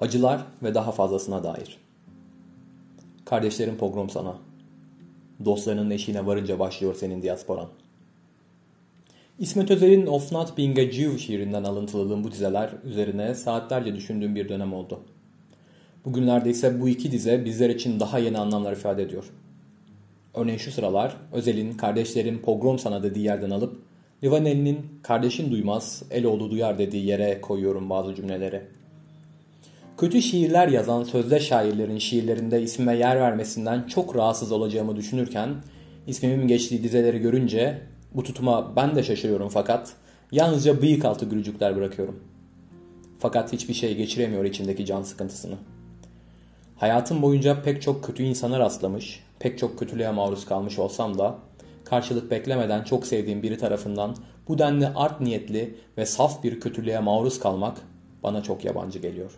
Acılar ve daha fazlasına dair. Kardeşlerin pogrom sana. Dostlarının eşiğine varınca başlıyor senin diasporan. İsmet Özel'in Of Not Being a Jew şiirinden alıntıladığım bu dizeler üzerine saatlerce düşündüğüm bir dönem oldu. Bugünlerde ise bu iki dize bizler için daha yeni anlamlar ifade ediyor. Örneğin şu sıralar Özel'in kardeşlerin pogrom sana dediği yerden alıp Livaneli'nin kardeşin duymaz, Eloğlu duyar dediği yere koyuyorum bazı cümleleri. Kötü şiirler yazan sözde şairlerin şiirlerinde ismime yer vermesinden çok rahatsız olacağımı düşünürken ismimin geçtiği dizeleri görünce bu tutuma ben de şaşırıyorum fakat yalnızca bıyık altı gülücükler bırakıyorum. Fakat hiçbir şey geçiremiyor içindeki can sıkıntısını. Hayatım boyunca pek çok kötü insana rastlamış, pek çok kötülüğe maruz kalmış olsam da karşılık beklemeden çok sevdiğim biri tarafından bu denli art niyetli ve saf bir kötülüğe maruz kalmak bana çok yabancı geliyor.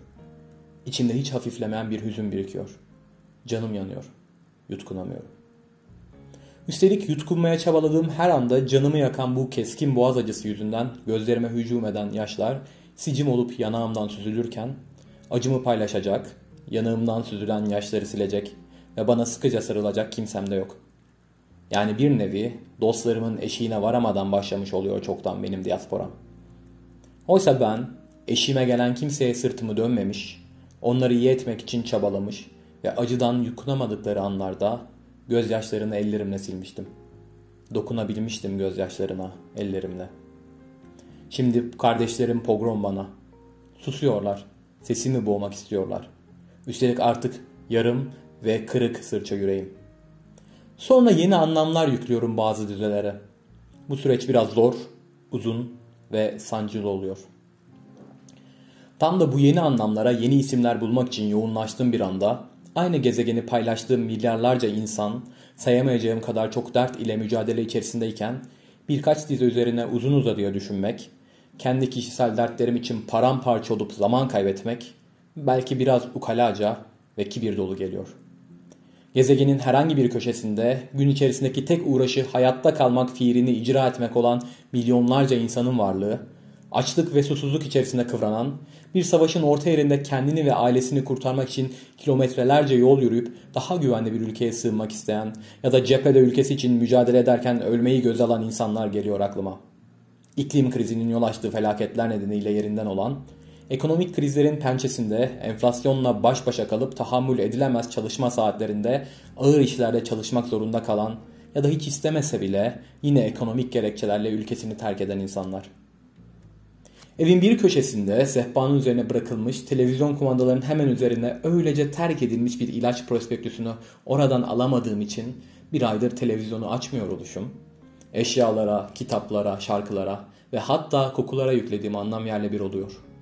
İçimde hiç hafiflemeyen bir hüzün birikiyor. Canım yanıyor. Yutkunamıyorum. Üstelik yutkunmaya çabaladığım her anda canımı yakan bu keskin boğaz acısı yüzünden gözlerime hücum eden yaşlar sicim olup yanağımdan süzülürken acımı paylaşacak, yanağımdan süzülen yaşları silecek ve bana sıkıca sarılacak kimsem de yok. Yani bir nevi dostlarımın eşiğine varamadan başlamış oluyor çoktan benim diasporam. Oysa ben eşime gelen kimseye sırtımı dönmemiş, onları iyi etmek için çabalamış ve acıdan yukunamadıkları anlarda gözyaşlarını ellerimle silmiştim. Dokunabilmiştim gözyaşlarına ellerimle. Şimdi kardeşlerim pogrom bana. Susuyorlar. Sesimi boğmak istiyorlar. Üstelik artık yarım ve kırık sırça yüreğim. Sonra yeni anlamlar yüklüyorum bazı dizelere. Bu süreç biraz zor, uzun ve sancılı oluyor. Tam da bu yeni anlamlara yeni isimler bulmak için yoğunlaştığım bir anda aynı gezegeni paylaştığım milyarlarca insan sayamayacağım kadar çok dert ile mücadele içerisindeyken birkaç dize üzerine uzun uzadıya düşünmek, kendi kişisel dertlerim için paramparça olup zaman kaybetmek belki biraz ukalaca ve kibir dolu geliyor.'' Gezegenin herhangi bir köşesinde gün içerisindeki tek uğraşı hayatta kalmak fiilini icra etmek olan milyonlarca insanın varlığı, açlık ve susuzluk içerisinde kıvranan, bir savaşın orta yerinde kendini ve ailesini kurtarmak için kilometrelerce yol yürüyüp daha güvenli bir ülkeye sığınmak isteyen ya da cephede ülkesi için mücadele ederken ölmeyi göz alan insanlar geliyor aklıma. İklim krizinin yol açtığı felaketler nedeniyle yerinden olan Ekonomik krizlerin pençesinde enflasyonla baş başa kalıp tahammül edilemez çalışma saatlerinde ağır işlerde çalışmak zorunda kalan ya da hiç istemese bile yine ekonomik gerekçelerle ülkesini terk eden insanlar. Evin bir köşesinde sehpanın üzerine bırakılmış televizyon kumandalarının hemen üzerine öylece terk edilmiş bir ilaç prospektüsünü oradan alamadığım için bir aydır televizyonu açmıyor oluşum, eşyalara, kitaplara, şarkılara ve hatta kokulara yüklediğim anlam yerle bir oluyor.''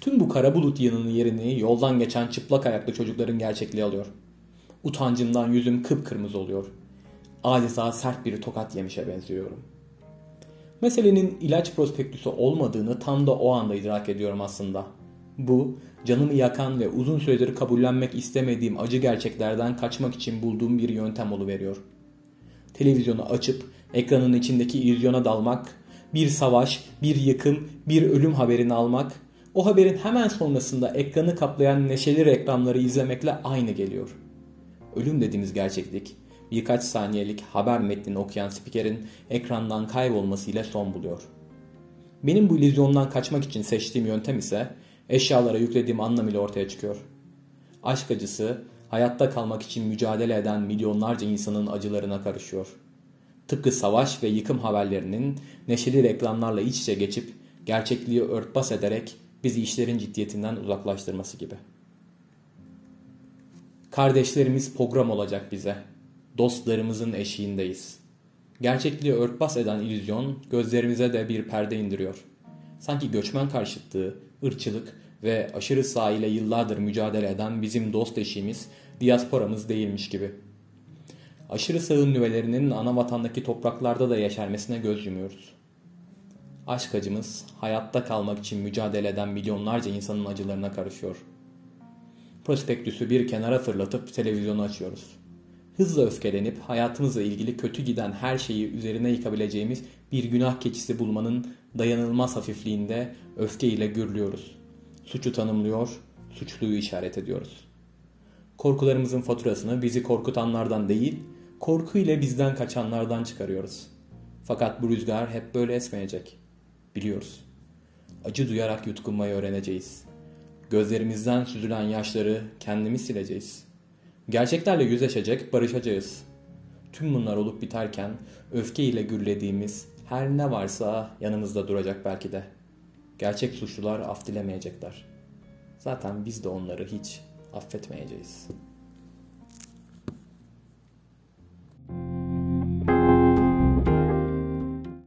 Tüm bu kara bulut yanının yerini yoldan geçen çıplak ayaklı çocukların gerçekliği alıyor. Utancımdan yüzüm kıpkırmızı oluyor. Adeta sert bir tokat yemişe benziyorum. Meselenin ilaç prospektüsü olmadığını tam da o anda idrak ediyorum aslında. Bu, canımı yakan ve uzun süredir kabullenmek istemediğim acı gerçeklerden kaçmak için bulduğum bir yöntem veriyor. Televizyonu açıp ekranın içindeki illüzyona dalmak, bir savaş, bir yıkım, bir ölüm haberini almak o haberin hemen sonrasında ekranı kaplayan neşeli reklamları izlemekle aynı geliyor. Ölüm dediğimiz gerçeklik birkaç saniyelik haber metnini okuyan spikerin ekrandan kaybolmasıyla son buluyor. Benim bu illüzyondan kaçmak için seçtiğim yöntem ise eşyalara yüklediğim anlam ile ortaya çıkıyor. Aşk acısı hayatta kalmak için mücadele eden milyonlarca insanın acılarına karışıyor. Tıpkı savaş ve yıkım haberlerinin neşeli reklamlarla iç içe geçip gerçekliği örtbas ederek bizi işlerin ciddiyetinden uzaklaştırması gibi. Kardeşlerimiz program olacak bize. Dostlarımızın eşiğindeyiz. Gerçekliği örtbas eden illüzyon gözlerimize de bir perde indiriyor. Sanki göçmen karşıtlığı, ırkçılık ve aşırı sağ ile yıllardır mücadele eden bizim dost eşiğimiz, diasporamız değilmiş gibi. Aşırı sağın nüvelerinin ana vatandaki topraklarda da yeşermesine göz yumuyoruz. Aşk acımız hayatta kalmak için mücadele eden milyonlarca insanın acılarına karışıyor. Prospektüsü bir kenara fırlatıp televizyonu açıyoruz. Hızla öfkelenip hayatımızla ilgili kötü giden her şeyi üzerine yıkabileceğimiz bir günah keçisi bulmanın dayanılmaz hafifliğinde öfke ile gürlüyoruz. Suçu tanımlıyor, suçluyu işaret ediyoruz. Korkularımızın faturasını bizi korkutanlardan değil, korku ile bizden kaçanlardan çıkarıyoruz. Fakat bu rüzgar hep böyle esmeyecek. Biliyoruz. Acı duyarak yutkunmayı öğreneceğiz. Gözlerimizden süzülen yaşları kendimiz sileceğiz. Gerçeklerle yüzleşecek, barışacağız. Tüm bunlar olup biterken öfke ile gürlediğimiz her ne varsa yanımızda duracak belki de. Gerçek suçlular af dilemeyecekler. Zaten biz de onları hiç affetmeyeceğiz.''